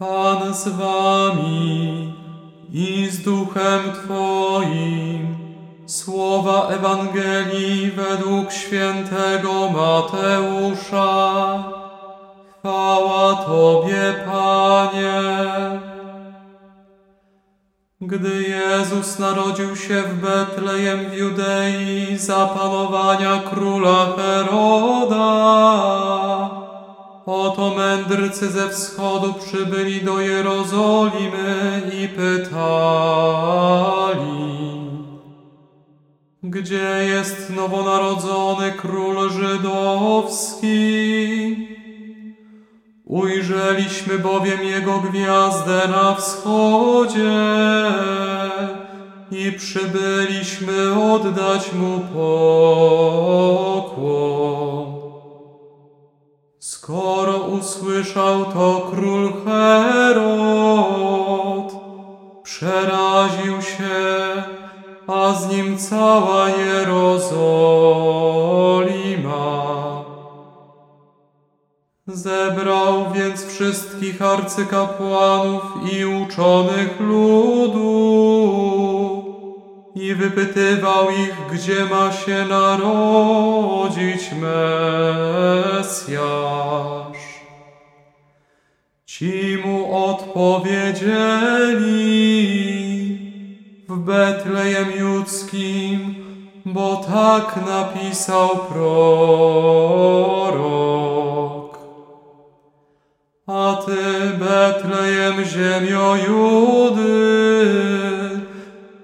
Pan z wami i z duchem Twoim. Słowa Ewangelii według świętego Mateusza. Chwała Tobie, Panie. Gdy Jezus narodził się w Betlejem w Judei za panowania króla Heroda, oto mędrcy ze wschodu przybyli do Jerozolimy i pytali, gdzie jest nowonarodzony król żydowski? Ujrzeliśmy bowiem jego gwiazdę na wschodzie i przybyliśmy oddać mu pokłon. Usłyszał to król Herod, przeraził się, a z nim cała Jerozolima. Zebrał więc wszystkich arcykapłanów i uczonych ludu i wypytywał ich, gdzie ma się narodzić Mesjasz. Ci mu odpowiedzieli w Betlejem Judzkim, bo tak napisał prorok. A ty, Betlejem, ziemio Judy,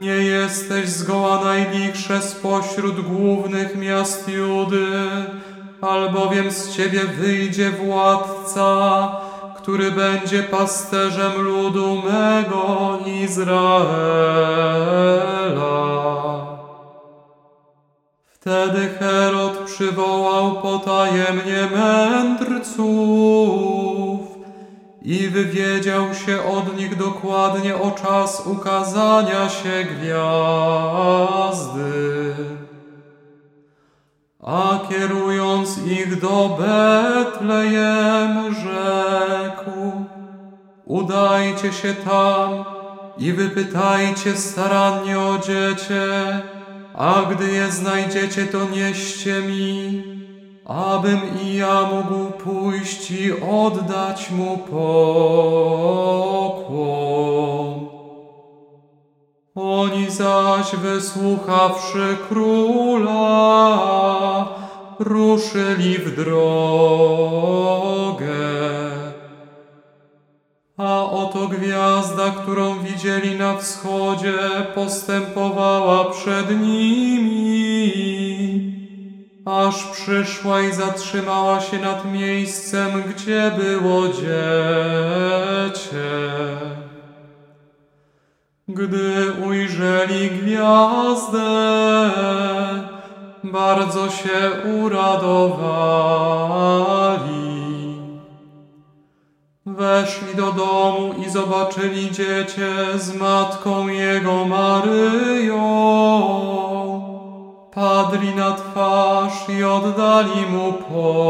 nie jesteś zgoła najlichsze spośród głównych miast Judy, albowiem z ciebie wyjdzie władca, który będzie pasterzem ludu mego Izraela. Wtedy Herod przywołał potajemnie mędrców i wywiedział się od nich dokładnie o czas ukazania się gwiazdy. A kierując ich do Betlejem, rzekł: Udajcie się tam i wypytajcie starannie o dziecię, a gdy je znajdziecie, to nieście mi, abym i ja mógł pójść i oddać mu pokłon. Oni zaś wysłuchawszy króla, ruszyli w drogę. Gwiazda, którą widzieli na wschodzie, postępowała przed nimi, aż przyszła i zatrzymała się nad miejscem, gdzie było dziecię. Gdy ujrzeli gwiazdę, bardzo się uradowali. Weszli do domu i zobaczyli dziecię z matką jego Maryją. Padli na twarz i oddali mu pokłon.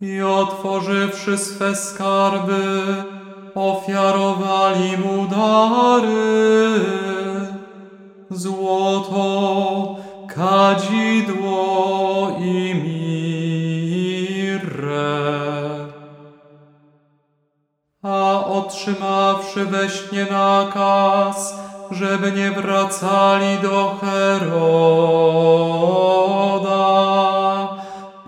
I otworzywszy swe skarby, ofiarowali mu dary. Złoto, kadzidło i mirrę. Otrzymawszy we śnie nakaz, żeby nie wracali do Heroda,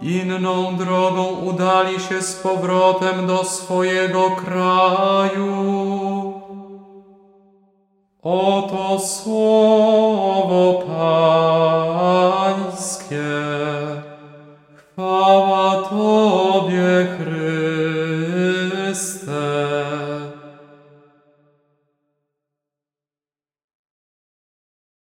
inną drogą udali się z powrotem do swojego kraju. Oto słowo Pańskie.